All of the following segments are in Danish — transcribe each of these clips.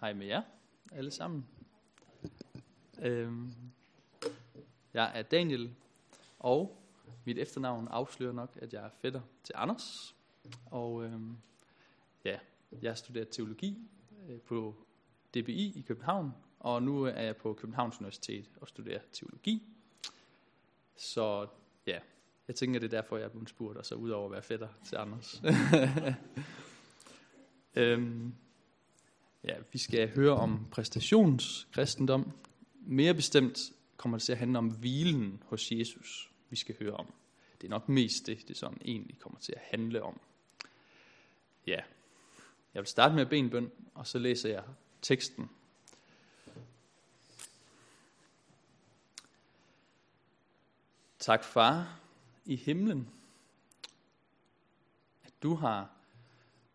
Hej med jer, alle sammen. Øhm, jeg er Daniel, og mit efternavn afslører nok, at jeg er fætter til Anders. Og øhm, ja, jeg studerer teologi øh, på DBI i København, og nu er jeg på Københavns Universitet og studerer teologi. Så ja, jeg tænker, det er derfor, jeg er blevet spurgt, og så udover at være fætter til Anders. øhm, Ja, vi skal høre om præstationskristendom. Mere bestemt kommer det til at handle om hvilen hos Jesus, vi skal høre om. Det er nok mest det, det sådan egentlig kommer til at handle om. Ja, jeg vil starte med at bede en bøn, og så læser jeg teksten. Tak far i himlen, at du har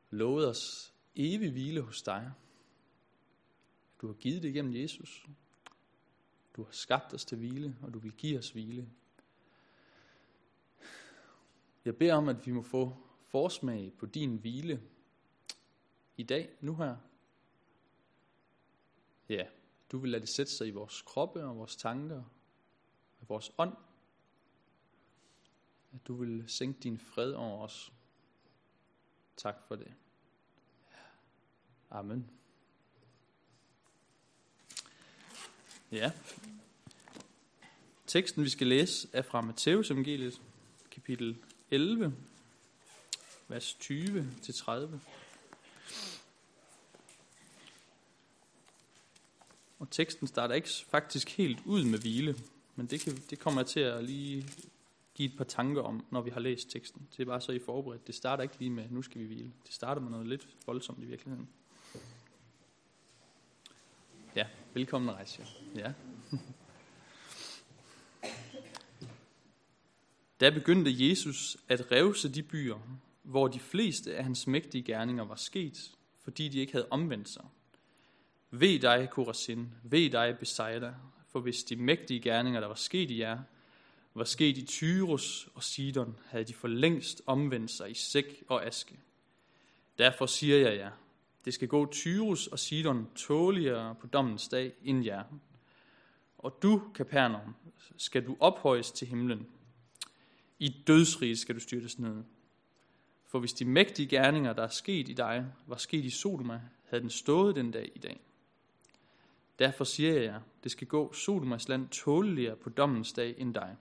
lovet os evig hvile hos dig. Du har givet det igennem Jesus. Du har skabt os til hvile, og du vil give os hvile. Jeg beder om, at vi må få forsmag på din hvile i dag, nu her. Ja, du vil lade det sætte sig i vores kroppe og vores tanker og vores ånd. At du vil sænke din fred over os. Tak for det. Amen. Ja. Teksten, vi skal læse, er fra Matteus evangeliet, kapitel 11, vers 20-30. Og teksten starter ikke faktisk helt ud med hvile, men det, kan, det kommer jeg til at lige give et par tanker om, når vi har læst teksten. Det er bare så I forberedt. Det starter ikke lige med, nu skal vi hvile. Det starter med noget lidt voldsomt i virkeligheden. Ja, velkommen rejse. Ja. Da begyndte Jesus at revse de byer, hvor de fleste af hans mægtige gerninger var sket, fordi de ikke havde omvendt sig. Ved dig, Korazin, ved dig, Bethsaida, for hvis de mægtige gerninger, der var sket i jer, var sket i Tyrus og Sidon, havde de for længst omvendt sig i sæk og aske. Derfor siger jeg jer, det skal gå Tyrus og Sidon tåligere på dommens dag end jer. Og du, Kapernaum, skal du ophøjes til himlen. I dødsrige skal du styrtes ned. For hvis de mægtige gerninger, der er sket i dig, var sket i Sodoma, havde den stået den dag i dag. Derfor siger jeg jer, det skal gå Sodomas land tåligere på dommens dag end dig.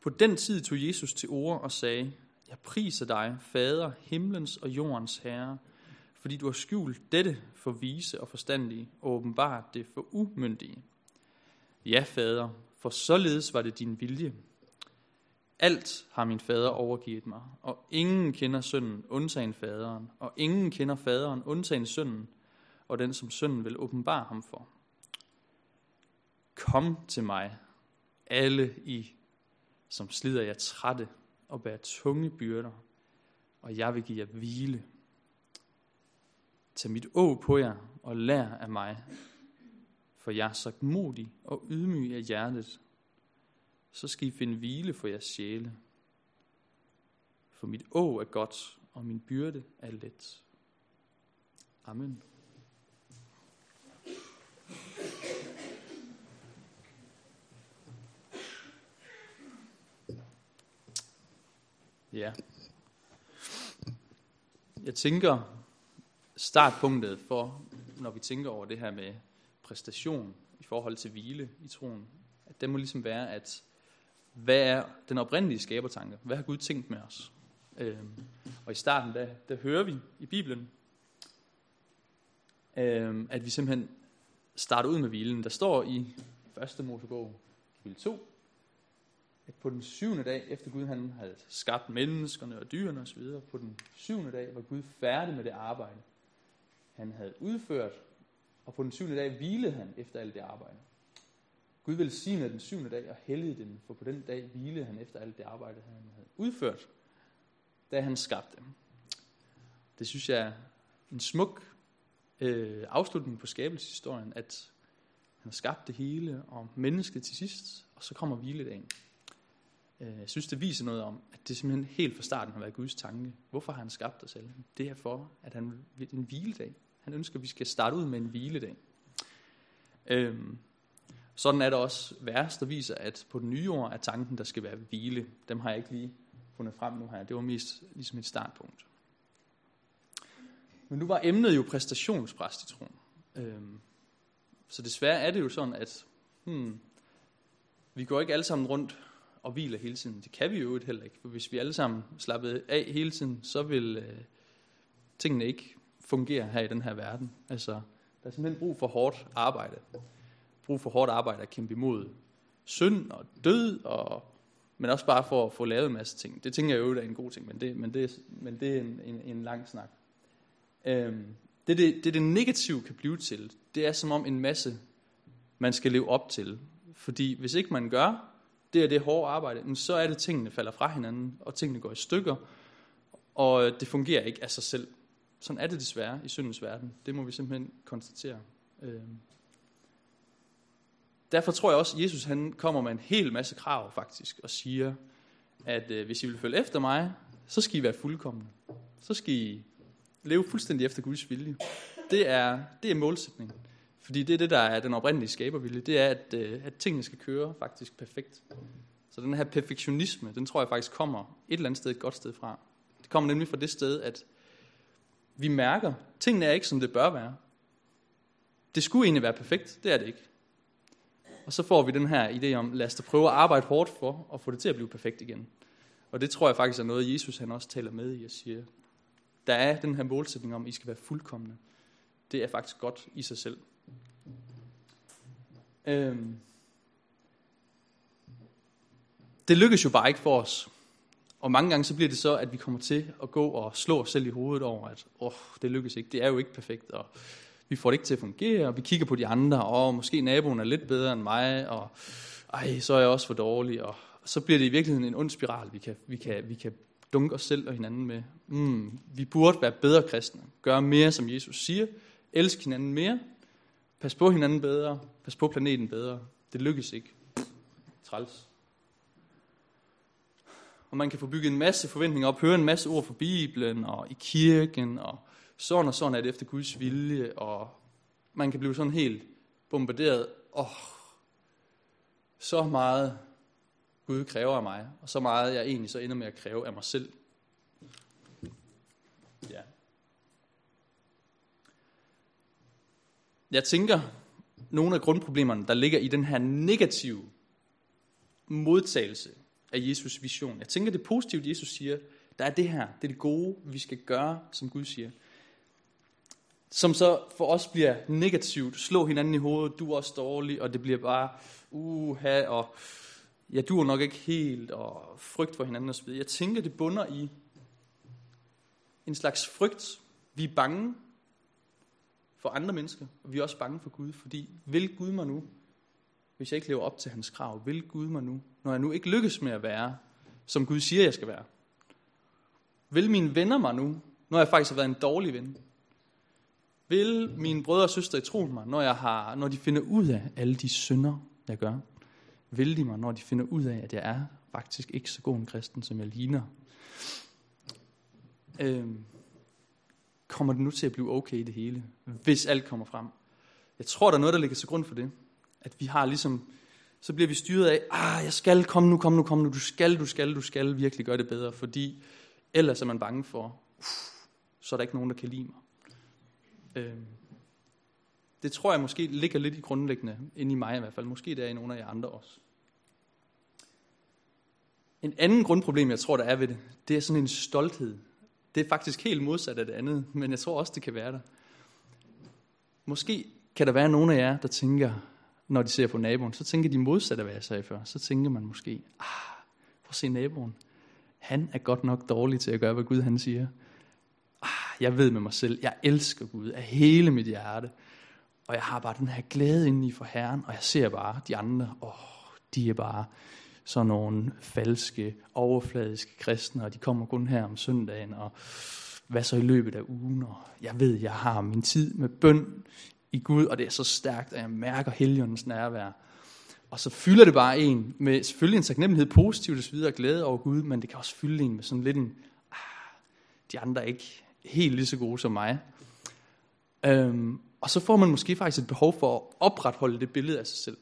På den tid tog Jesus til ord og sagde, jeg priser dig, Fader, himlens og jordens Herre, fordi du har skjult dette for vise og forstandige, og åbenbart det for umyndige. Ja, Fader, for således var det din vilje. Alt har min fader overgivet mig, og ingen kender sønnen undtagen faderen, og ingen kender faderen undtagen sønnen, og den som sønnen vil åbenbare ham for. Kom til mig, alle I, som slider jer trætte og bære tunge byrder, og jeg vil give jer hvile. Tag mit å på jer og lær af mig, for jeg er så modig og ydmyg af hjertet. Så skal I finde hvile for jeres sjæle. For mit å er godt, og min byrde er let. Amen. Ja. Jeg tænker, startpunktet for, når vi tænker over det her med præstation i forhold til hvile i troen, at det må ligesom være, at hvad er den oprindelige skabertanke? Hvad har Gud tænkt med os? Øhm, og i starten, der, der hører vi i Bibelen, øhm, at vi simpelthen starter ud med hvilen. Der står i 1. Mosebog, kapitel 2, at på den syvende dag, efter Gud han havde skabt menneskerne og dyrene osv., på den syvende dag var Gud færdig med det arbejde, han havde udført, og på den syvende dag hvilede han efter alt det arbejde. Gud velsignede den syvende dag og helligede den, for på den dag hvilede han efter alt det arbejde, han havde udført, da han skabte dem. Det synes jeg er en smuk øh, afslutning på skabelseshistorien, at han har skabt det hele og mennesket til sidst, og så kommer hviledagen. Øh, jeg synes, det viser noget om, at det simpelthen helt fra starten har været Guds tanke. Hvorfor har han skabt os alle? Det er for, at han vil en hviledag. Han ønsker, at vi skal starte ud med en hviledag. Øhm, sådan er det også vers, der viser, at på den nye år er tanken, der skal være hvile. Dem har jeg ikke lige fundet frem nu her. Det var mest ligesom et startpunkt. Men nu var emnet jo præstationspræst i troen. Øhm, så desværre er det jo sådan, at hmm, vi går ikke alle sammen rundt og hviler hele tiden. Det kan vi jo heller ikke, for hvis vi alle sammen slappede af hele tiden, så vil øh, tingene ikke fungere her i den her verden. Altså, der er simpelthen brug for hårdt arbejde. Brug for hårdt arbejde at kæmpe imod synd og død, og, men også bare for at få lavet en masse ting. Det tænker jeg jo er en god ting, men det, men det, men det er en, en, en lang snak. Øhm, det, det, det, det negative kan blive til, det er som om en masse, man skal leve op til. Fordi hvis ikke man gør det er det hårde arbejde, så er det, tingene falder fra hinanden, og tingene går i stykker, og det fungerer ikke af sig selv. Sådan er det desværre i syndens verden. Det må vi simpelthen konstatere. Øhm. Derfor tror jeg også, at Jesus han kommer med en hel masse krav faktisk, og siger, at øh, hvis I vil følge efter mig, så skal I være fuldkommende. Så skal I leve fuldstændig efter Guds vilje. Det er, det er målsætningen. Fordi det er det, der er den oprindelige skabervilje. Det er, at, øh, at tingene skal køre faktisk perfekt. Så den her perfektionisme, den tror jeg faktisk kommer et eller andet sted, et godt sted fra. Det kommer nemlig fra det sted, at vi mærker, at tingene er ikke, som det bør være. Det skulle egentlig være perfekt, det er det ikke. Og så får vi den her idé om, lad os da prøve at arbejde hårdt for at få det til at blive perfekt igen. Og det tror jeg faktisk er noget, Jesus han også taler med i og siger, der er den her målsætning om, at I skal være fuldkommende. Det er faktisk godt i sig selv. Øhm. Det lykkes jo bare ikke for os. Og mange gange så bliver det så, at vi kommer til at gå og slå os selv i hovedet over, at åh, det lykkes ikke, det er jo ikke perfekt, og vi får det ikke til at fungere, og vi kigger på de andre, og måske naboen er lidt bedre end mig, og ej, så er jeg også for dårlig, og så bliver det i virkeligheden en ond spiral, vi kan, vi kan, vi kan dunke os selv og hinanden med. Mm, vi burde være bedre kristne, gøre mere, som Jesus siger, elske hinanden mere, Pas på hinanden bedre. Pas på planeten bedre. Det lykkes ikke. Træls. Og man kan få bygget en masse forventninger op, høre en masse ord fra Bibelen og i kirken, og sådan og sådan er det efter Guds vilje, og man kan blive sådan helt bombarderet. Åh, oh, så meget Gud kræver af mig, og så meget jeg egentlig så ender med at kræve af mig selv. Ja. Jeg tænker, nogle af grundproblemerne, der ligger i den her negative modtagelse af Jesus vision. Jeg tænker, det positive, Jesus siger, der er det her, det er det gode, vi skal gøre, som Gud siger. Som så for os bliver negativt, slå hinanden i hovedet, du er også dårlig, og det bliver bare, uha, og ja, du er nok ikke helt, og frygt for hinanden osv. Jeg tænker, det bunder i en slags frygt. Vi er bange for andre mennesker, og vi er også bange for Gud, fordi vil Gud mig nu, hvis jeg ikke lever op til hans krav, vil Gud mig nu, når jeg nu ikke lykkes med at være, som Gud siger, jeg skal være? Vil mine venner mig nu, når jeg faktisk har været en dårlig ven? Vil mine brødre og søstre i troen mig, når, jeg har, når de finder ud af alle de synder, jeg gør? Vil de mig, når de finder ud af, at jeg er faktisk ikke så god en kristen, som jeg ligner? Øhm, kommer det nu til at blive okay det hele, hvis alt kommer frem. Jeg tror, der er noget, der ligger til grund for det. At vi har ligesom, så bliver vi styret af, ah, jeg skal, kom nu, kom nu, kom nu, du skal, du skal, du skal virkelig gøre det bedre, fordi ellers er man bange for, uff, så er der ikke nogen, der kan lide mig. Øhm, det tror jeg måske ligger lidt i grundlæggende, inde i mig i hvert fald. Måske det er i nogle af jer andre også. En anden grundproblem, jeg tror, der er ved det, det er sådan en stolthed det er faktisk helt modsat af det andet, men jeg tror også, det kan være der. Måske kan der være nogle af jer, der tænker, når de ser på naboen, så tænker de modsat af, hvad jeg sagde før. Så tænker man måske, ah, prøv at se naboen. Han er godt nok dårlig til at gøre, hvad Gud han siger. Ah, jeg ved med mig selv, jeg elsker Gud af hele mit hjerte. Og jeg har bare den her glæde indeni for Herren, og jeg ser bare de andre, åh, oh, de er bare sådan nogle falske, overfladiske kristne, og de kommer kun her om søndagen, og hvad så i løbet af ugen, og jeg ved, jeg har min tid med bøn i Gud, og det er så stærkt, at jeg mærker heligåndens nærvær. Og så fylder det bare en med selvfølgelig en taknemmelighed, positivt og så videre, glæde over Gud, men det kan også fylde en med sådan lidt en, ah, de andre er ikke helt lige så gode som mig. Øhm, og så får man måske faktisk et behov for at opretholde det billede af sig selv.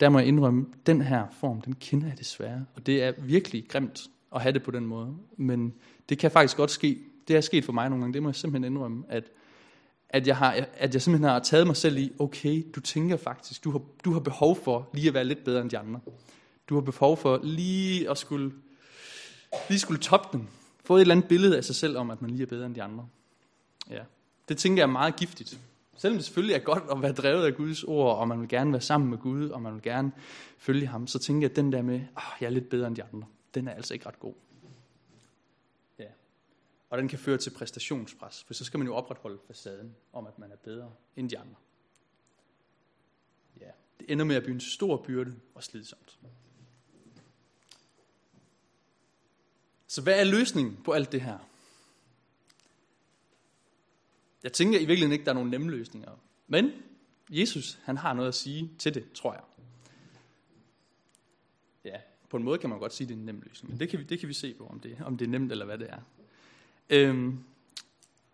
Der må jeg indrømme, den her form, den kender jeg desværre. Og det er virkelig grimt at have det på den måde. Men det kan faktisk godt ske. Det er sket for mig nogle gange, det må jeg simpelthen indrømme, at, at, jeg, har, at jeg simpelthen har taget mig selv i, okay, du tænker faktisk, du har, du har behov for lige at være lidt bedre end de andre. Du har behov for lige at skulle, lige skulle toppe den. Få et eller andet billede af sig selv om, at man lige er bedre end de andre. Ja. Det tænker jeg er meget giftigt. Selvom det selvfølgelig er godt at være drevet af Guds ord, og man vil gerne være sammen med Gud, og man vil gerne følge ham, så tænker jeg, at den der med, at jeg er lidt bedre end de andre, den er altså ikke ret god. Ja. Og den kan føre til præstationspres, for så skal man jo opretholde facaden om, at man er bedre end de andre. Ja. Det ender med at blive en stor byrde og slidsomt. Så hvad er løsningen på alt det her? Jeg tænker i virkeligheden ikke, der er nogen nemme løsninger. Men Jesus, han har noget at sige til det, tror jeg. Ja, på en måde kan man godt sige, at det er en nem løsning. Men det kan vi, det kan vi se på, om det, om det er nemt eller hvad det er. Øhm,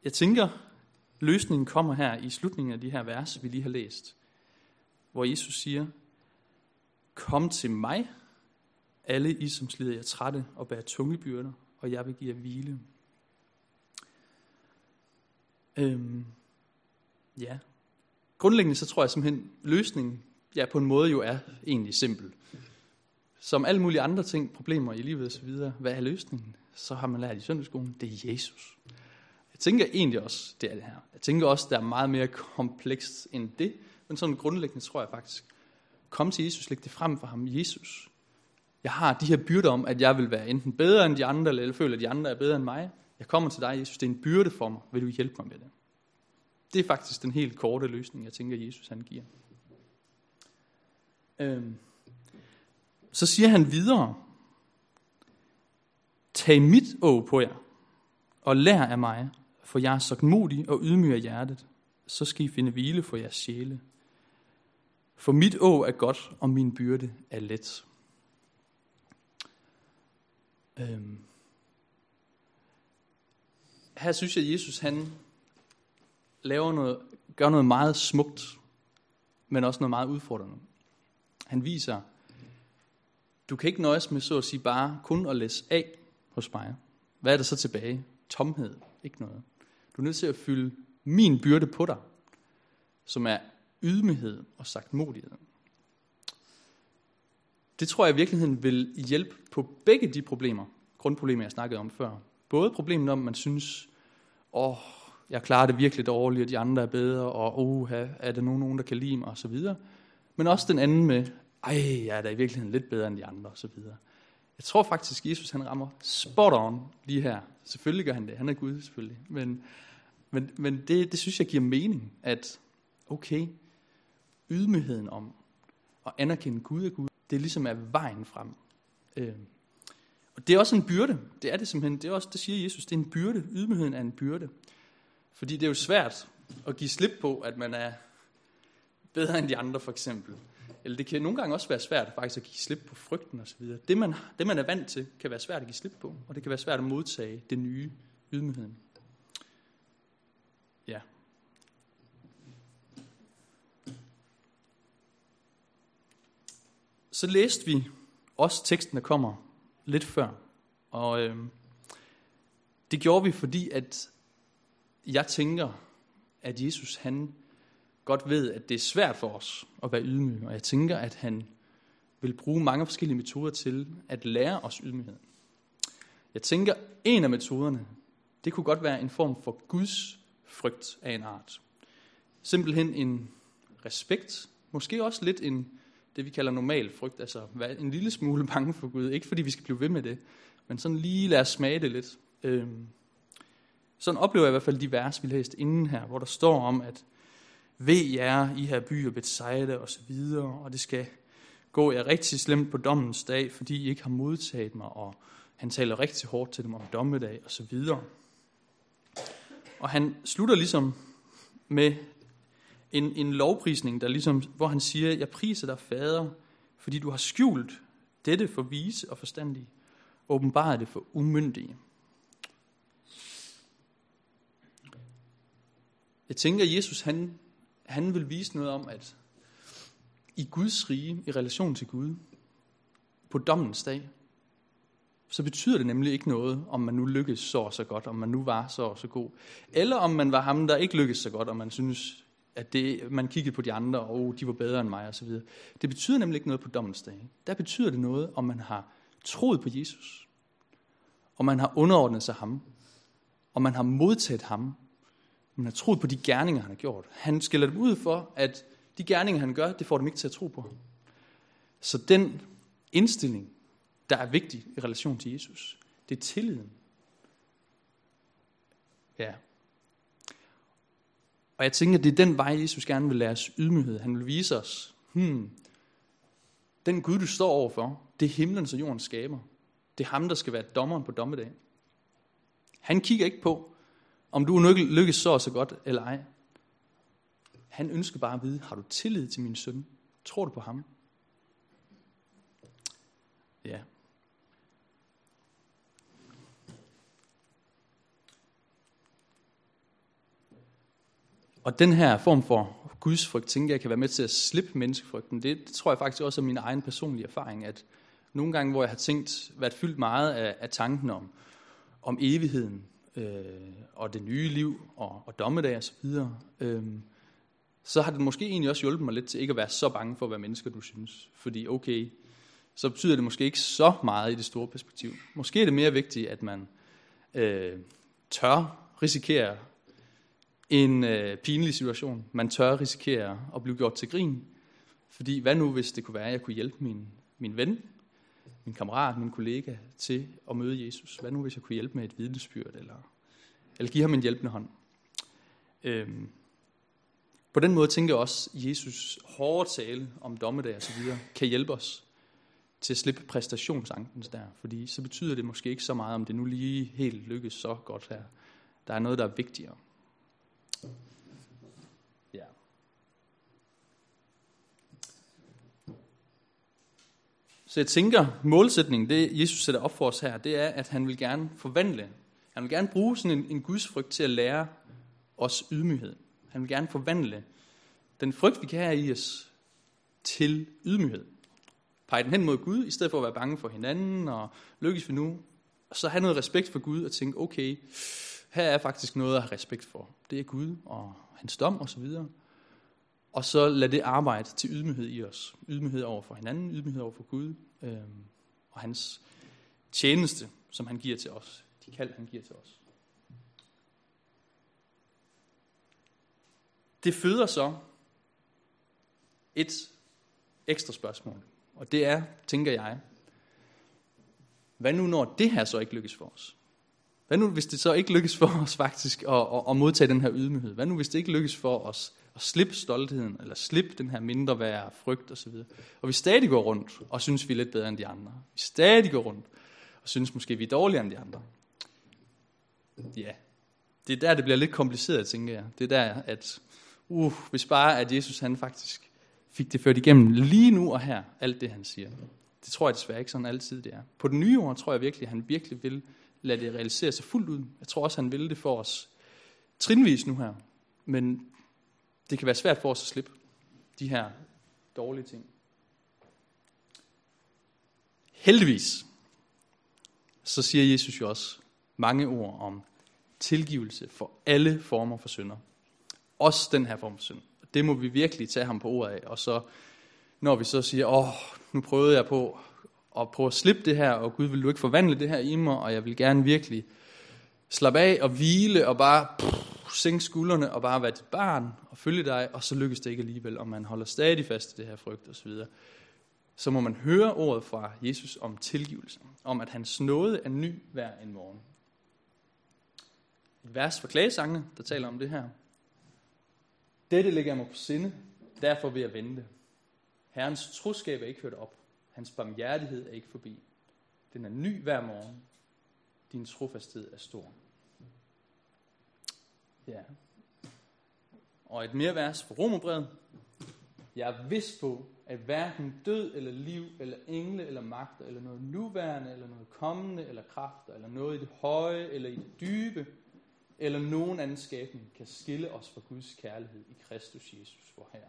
jeg tænker, løsningen kommer her i slutningen af de her vers, vi lige har læst. Hvor Jesus siger, Kom til mig, alle I, som slider jer trætte og bærer tunge byrder, og jeg vil give jer hvile. Øhm, ja. Grundlæggende så tror jeg simpelthen, løsningen ja, på en måde jo er egentlig simpel. Som alle mulige andre ting, problemer i livet osv., hvad er løsningen? Så har man lært i søndagsskolen, det er Jesus. Jeg tænker egentlig også, det er det her. Jeg tænker også, det er meget mere komplekst end det, men sådan grundlæggende tror jeg faktisk, kom til Jesus, læg det frem for ham, Jesus. Jeg har de her byrder om, at jeg vil være enten bedre end de andre, eller føler, at de andre er bedre end mig. Jeg kommer til dig, Jesus, det er en byrde for mig. Vil du hjælpe mig med det? Det er faktisk den helt korte løsning, jeg tænker, Jesus han giver. Øhm. Så siger han videre, Tag mit å på jer, og lær af mig, for jeg er så modig og ydmyg af hjertet, så skal I finde hvile for jeres sjæle. For mit å er godt, og min byrde er let. Øhm her synes jeg, at Jesus han laver noget, gør noget meget smukt, men også noget meget udfordrende. Han viser, du kan ikke nøjes med så at sige bare kun at læse af hos mig. Hvad er der så tilbage? Tomhed. Ikke noget. Du er nødt til at fylde min byrde på dig, som er ydmyghed og sagt modighed. Det tror jeg i virkeligheden vil hjælpe på begge de problemer, grundproblemer, jeg snakkede om før. Både problemet om, man synes, åh, oh, jeg klarer det virkelig dårligt, og de andre er bedre, og oh, er der nogen, nogen, der kan lide mig, og så videre. Men også den anden med, ej, jeg er da i virkeligheden lidt bedre end de andre, og så videre. Jeg tror faktisk, Jesus han rammer spot on lige her. Selvfølgelig gør han det, han er Gud selvfølgelig. Men, men, men det, det synes jeg giver mening, at okay, ydmygheden om at anerkende Gud er Gud, det ligesom er vejen frem. Øh, og det er også en byrde. Det er det simpelthen. Det, er også, det siger Jesus. Det er en byrde. Ydmygheden er en byrde. Fordi det er jo svært at give slip på, at man er bedre end de andre, for eksempel. Eller det kan nogle gange også være svært faktisk at give slip på frygten osv. Det man, det, man er vant til, kan være svært at give slip på. Og det kan være svært at modtage det nye, ydmygheden. Ja. Så læste vi også teksten, der kommer lidt før. Og øh, det gjorde vi, fordi at jeg tænker, at Jesus han godt ved, at det er svært for os at være ydmyge. Og jeg tænker, at han vil bruge mange forskellige metoder til at lære os ydmyghed. Jeg tænker, en af metoderne, det kunne godt være en form for Guds frygt af en art. Simpelthen en respekt, måske også lidt en det, vi kalder normal frygt, altså være en lille smule bange for Gud. Ikke fordi vi skal blive ved med det, men sådan lige lade os smage det lidt. Øhm, sådan oplever jeg i hvert fald de vers, vi læste inden her, hvor der står om, at ved jer, I her byer Bethsaida og så videre, og det skal gå jer rigtig slemt på dommens dag, fordi I ikke har modtaget mig, og han taler rigtig hårdt til dem om dommedag og så videre. Og han slutter ligesom med en, en lovprisning, der ligesom, hvor han siger, jeg priser dig, fader, fordi du har skjult dette for vise og forstandige, åbenbart det for umyndige. Jeg tænker, at Jesus han, han vil vise noget om, at i Guds rige, i relation til Gud, på dommens dag, så betyder det nemlig ikke noget, om man nu lykkes så og så godt, om man nu var så og så god. Eller om man var ham, der ikke lykkedes så godt, og man synes, at det, man kiggede på de andre, og de var bedre end mig osv. Det betyder nemlig ikke noget på dommens dag. Der betyder det noget, om man har troet på Jesus, og man har underordnet sig ham, og man har modtaget ham, man har troet på de gerninger, han har gjort. Han skiller dem ud for, at de gerninger, han gør, det får dem ikke til at tro på ham. Så den indstilling, der er vigtig i relation til Jesus, det er tilliden. Ja. Og jeg tænker, det er den vej, Jesus gerne vil lære os ydmyghed. Han vil vise os, hmm, den Gud, du står overfor, det er himlen og jorden skaber. Det er ham, der skal være dommeren på dommedag. Han kigger ikke på, om du lykkes så og så godt eller ej. Han ønsker bare at vide, har du tillid til min søn? Tror du på ham? Ja. Og den her form for Guds frygt, tænker jeg, kan være med til at slippe menneskefrygten. Det, det tror jeg faktisk også er min egen personlige erfaring, at nogle gange, hvor jeg har tænkt, været fyldt meget af, af tanken om, om evigheden, øh, og det nye liv, og, og dommedag og så videre, øh, så har det måske egentlig også hjulpet mig lidt til ikke at være så bange for, hvad mennesker du synes. Fordi okay, så betyder det måske ikke så meget i det store perspektiv. Måske er det mere vigtigt, at man øh, tør risikere en øh, pinlig situation. Man tør risikere at blive gjort til grin. Fordi hvad nu, hvis det kunne være, at jeg kunne hjælpe min, min ven, min kammerat, min kollega til at møde Jesus? Hvad nu, hvis jeg kunne hjælpe med et vidnesbyrd, eller, eller give ham en hjælpende hånd? Øhm, på den måde tænker jeg også, at Jesus hårde tale om dommedag og så videre, kan hjælpe os til at slippe præstationsangsten der. Fordi så betyder det måske ikke så meget, om det nu lige helt lykkes så godt her. Der er noget, der er vigtigere. Ja. Så jeg tænker, målsætningen, det Jesus sætter op for os her, det er, at han vil gerne forvandle. Han vil gerne bruge sådan en, en gudsfrygt til at lære os ydmyghed. Han vil gerne forvandle den frygt, vi kan have i os, til ydmyghed. Pege den hen mod Gud, i stedet for at være bange for hinanden, og lykkes vi nu, så have noget respekt for Gud, og tænke, okay, her er faktisk noget at have respekt for. Det er Gud og hans dom og så videre. Og så lad det arbejde til ydmyghed i os. Ydmyghed over for hinanden, ydmyghed over for Gud, øh, og hans tjeneste, som han giver til os. De kald, han giver til os. Det føder så et ekstra spørgsmål. Og det er, tænker jeg, hvad nu når det her så ikke lykkes for os? Hvad nu hvis det så ikke lykkes for os faktisk at, at, at modtage den her ydmyghed? Hvad nu hvis det ikke lykkes for os og slippe stoltheden, eller slippe den her mindre værd, frygt osv.? Og vi stadig går rundt og synes, vi er lidt bedre end de andre. Vi stadig går rundt og synes måske, vi er dårligere end de andre. Ja, det er der, det bliver lidt kompliceret, tænker jeg. Det er der, at uh, hvis bare at Jesus han faktisk fik det ført igennem lige nu og her, alt det han siger. Det tror jeg desværre ikke sådan altid det er. På den nye år tror jeg virkelig, at han virkelig vil lade det realisere sig fuldt ud. Jeg tror også, han vil det for os trinvis nu her. Men det kan være svært for os at slippe de her dårlige ting. Heldigvis, så siger Jesus jo også mange ord om tilgivelse for alle former for synder. Også den her form for synd. Det må vi virkelig tage ham på ordet af. Og så, når vi så siger, åh, nu prøvede jeg på at prøve at slippe det her, og Gud, vil du ikke forvandle det her i mig, og jeg vil gerne virkelig slappe af og hvile, og bare pff, sænke skuldrene, og bare være dit barn, og følge dig, og så lykkes det ikke alligevel, og man holder stadig fast i det her frygt osv., så må man høre ordet fra Jesus om tilgivelse, om at hans nåde er ny hver en morgen. Et vers fra klagesangene, der taler om det her. Dette ligger jeg mig på sinde, derfor vil jeg vente. Herrens troskab er ikke hørt op. Hans barmhjertighed er ikke forbi. Den er ny hver morgen. Din trofasthed er stor. Ja. Og et mere vers fra Romerbrevet. Jeg er vidst på, at hverken død eller liv, eller engle eller magter, eller noget nuværende, eller noget kommende, eller kræfter, eller noget i det høje, eller i det dybe, eller nogen anden skabning kan skille os fra Guds kærlighed i Kristus Jesus, vor Herre.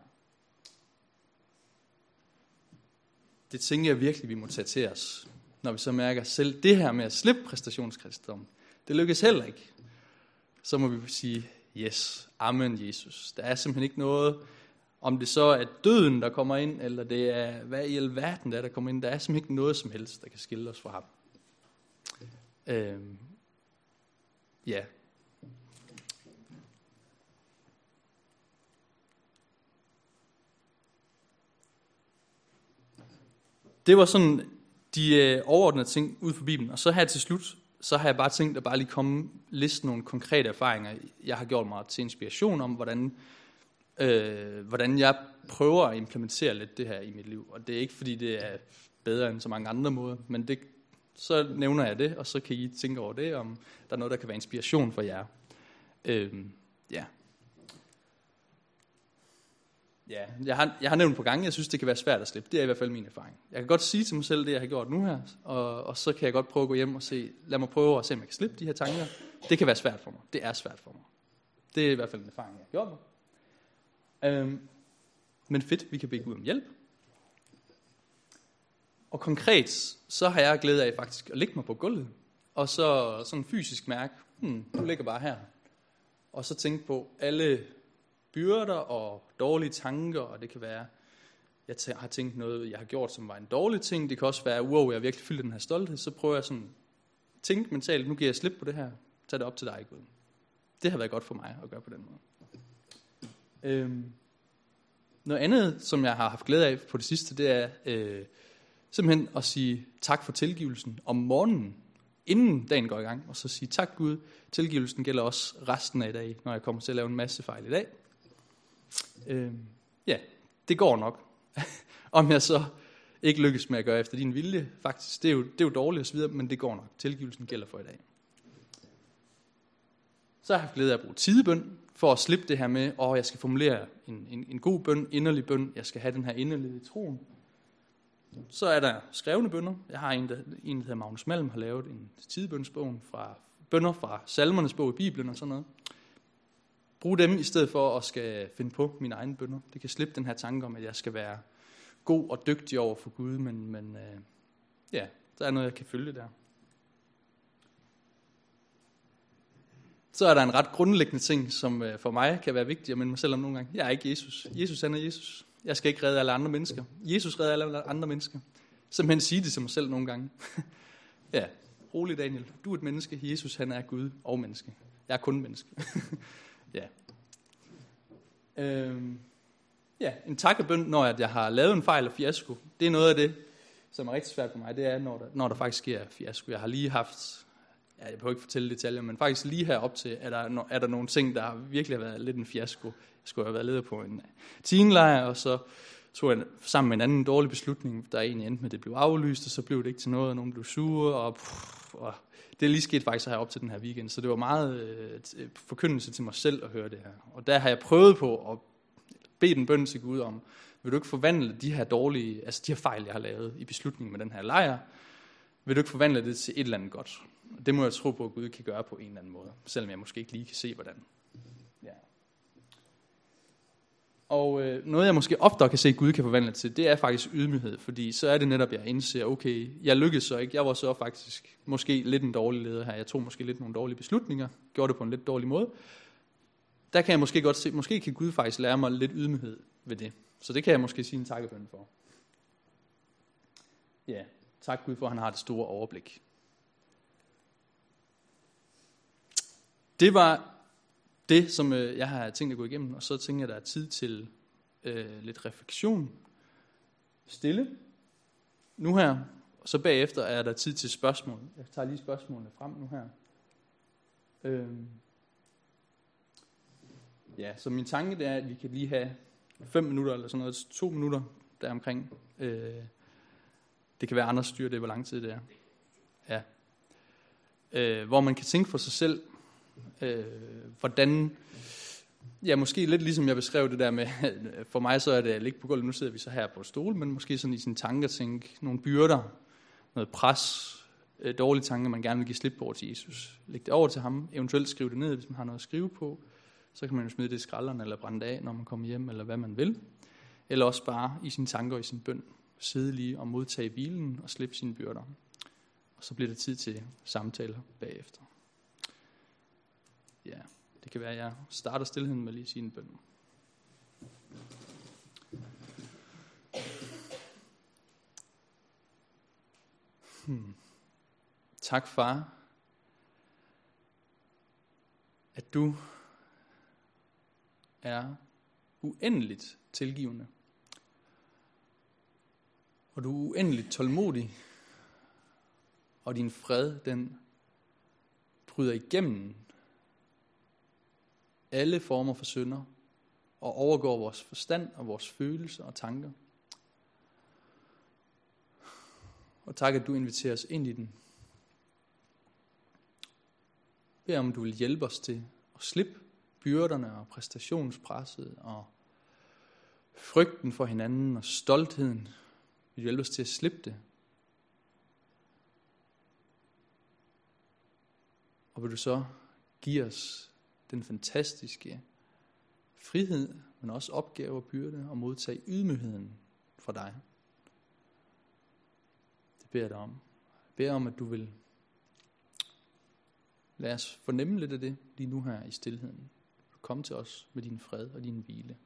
Det tænker jeg virkelig, vi må tage til os, når vi så mærker selv det her med at slippe præstationskristendom. Det lykkes heller ikke. Så må vi sige, yes, amen Jesus. Der er simpelthen ikke noget, om det så er døden, der kommer ind, eller det er, hvad i alverden der, der kommer ind. Der er simpelthen ikke noget som helst, der kan skille os fra ham. Øhm, ja, Det var sådan de øh, overordnede ting ud for Bibelen. Og så her til slut, så har jeg bare tænkt at bare lige komme liste nogle konkrete erfaringer, jeg har gjort mig til inspiration om, hvordan, øh, hvordan jeg prøver at implementere lidt det her i mit liv. Og det er ikke fordi, det er bedre end så mange andre måder, men det, så nævner jeg det, og så kan I tænke over det, om der er noget, der kan være inspiration for jer. Øh, ja. Ja, jeg har, jeg har nævnt på gange, jeg synes, det kan være svært at slippe. Det er i hvert fald min erfaring. Jeg kan godt sige til mig selv det, jeg har gjort nu her, og, og så kan jeg godt prøve at gå hjem og se, lad mig prøve at se, om jeg kan slippe de her tanker. Det kan være svært for mig. Det er svært for mig. Det er i hvert fald en erfaring, jeg har gjort mig. Øhm, men fedt, vi kan bede Gud om hjælp. Og konkret, så har jeg glæde af faktisk at ligge mig på gulvet, og så sådan fysisk mærke, hmm, du ligger bare her. Og så tænke på alle byrder og dårlige tanker, og det kan være, jeg har tænkt noget, jeg har gjort, som var en dårlig ting. Det kan også være, wow, jeg har virkelig fyldt den her stolthed. Så prøver jeg sådan tænke mentalt, nu giver jeg slip på det her. Tag det op til dig, Gud. Det har været godt for mig at gøre på den måde. Øhm, noget andet, som jeg har haft glæde af på det sidste, det er øh, simpelthen at sige tak for tilgivelsen om morgenen, inden dagen går i gang, og så sige tak Gud, tilgivelsen gælder også resten af i dag, når jeg kommer til at lave en masse fejl i dag. Øh, ja, det går nok. Om jeg så ikke lykkes med at gøre efter din vilje, faktisk, det er jo, det er jo dårligt osv., men det går nok. Tilgivelsen gælder for i dag. Så har jeg haft glæde af at bruge tidebøn, for at slippe det her med, at jeg skal formulere en, en, en god bøn, inderlig bøn, jeg skal have den her inderlige troen. Så er der skrevne bønder. Jeg har en, der, en, der hedder Magnus Malm, har lavet en tidebønsbog fra bønder fra salmernes bog i Bibelen og sådan noget. Brug dem i stedet for at skal finde på mine egne bønder. Det kan slippe den her tanke om, at jeg skal være god og dygtig over for Gud, men, men øh, ja, der er noget, jeg kan følge der. Så er der en ret grundlæggende ting, som øh, for mig kan være vigtig at minde mig selv om nogle gange. Jeg er ikke Jesus. Jesus han er Jesus. Jeg skal ikke redde alle andre mennesker. Jesus redder alle andre mennesker. Simpelthen sige det til mig selv nogle gange. ja, rolig Daniel. Du er et menneske. Jesus han er Gud og menneske. Jeg er kun menneske. Ja. Øhm, ja, en takkebøn, når jeg har lavet en fejl og fiasko. Det er noget af det, som er rigtig svært for mig. Det er, når der, når der faktisk sker fiasko. Jeg har lige haft, ja, jeg behøver ikke fortælle detaljer, men faktisk lige herop til, er der, er der nogle ting, der virkelig har været lidt en fiasko. Jeg skulle have været leder på en øh, teenlejr, og så tog jeg sammen med en anden dårlig beslutning, der egentlig endte med, at det blev aflyst, og så blev det ikke til noget, og nogen blev sure, og, pff, og det er lige sket faktisk her op til den her weekend, så det var meget øh, øh, forkyndelse til mig selv at høre det her. Og der har jeg prøvet på at bede den bøn til Gud om, vil du ikke forvandle de her dårlige, altså de her fejl, jeg har lavet i beslutningen med den her lejr, vil du ikke forvandle det til et eller andet godt? Det må jeg tro på, at Gud kan gøre på en eller anden måde, selvom jeg måske ikke lige kan se, hvordan. Og øh, noget, jeg måske oftere kan se, at Gud kan forvandle til, det er faktisk ydmyghed. Fordi så er det netop, jeg indser, okay, jeg lykkedes så ikke. Jeg var så faktisk måske lidt en dårlig leder her. Jeg tog måske lidt nogle dårlige beslutninger. Gjorde det på en lidt dårlig måde. Der kan jeg måske godt se, måske kan Gud faktisk lære mig lidt ydmyghed ved det. Så det kan jeg måske sige en takkebøn for. Ja, tak Gud for, at han har det store overblik. Det var det, som øh, jeg har tænkt at gå igennem, og så tænker jeg, at der er tid til øh, lidt refleksion. Stille. Nu her. Og så bagefter er der tid til spørgsmål. Jeg tager lige spørgsmålene frem nu her. Øh, ja, så min tanke det er, at vi kan lige have fem minutter eller sådan noget, to minutter deromkring. Øh, det kan være andre styre det, hvor lang tid det er. Ja. Øh, hvor man kan tænke for sig selv, øh, hvordan, ja måske lidt ligesom jeg beskrev det der med, for mig så er det at ligge på gulvet, nu sidder vi så her på stol, men måske sådan i sine tanker tænke nogle byrder, noget pres, øh, dårlige tanker, man gerne vil give slip på til Jesus. Læg det over til ham, eventuelt skrive det ned, hvis man har noget at skrive på. Så kan man jo smide det i skralderen eller brænde det af, når man kommer hjem, eller hvad man vil. Eller også bare i sine tanker og i sin bøn sidde lige og modtage hvilen og slippe sine byrder. Og så bliver det tid til samtaler bagefter. Ja, det kan være, at jeg starter stillheden med lige at sige en bøn. Hmm. Tak, far, at du er uendeligt tilgivende. Og du er uendeligt tålmodig. Og din fred, den bryder igennem alle former for synder og overgår vores forstand og vores følelser og tanker. Og tak, at du inviterer os ind i den. Bed om, du vil hjælpe os til at slippe byrderne og præstationspresset og frygten for hinanden og stoltheden. Vil hjælpe os til at slippe det. Og vil du så give os den fantastiske frihed, men også opgave og byrde at modtage ydmygheden fra dig. Det beder jeg dig om. Jeg beder om, at du vil lade os fornemme lidt af det lige nu her i stillheden. Kom til os med din fred og din hvile.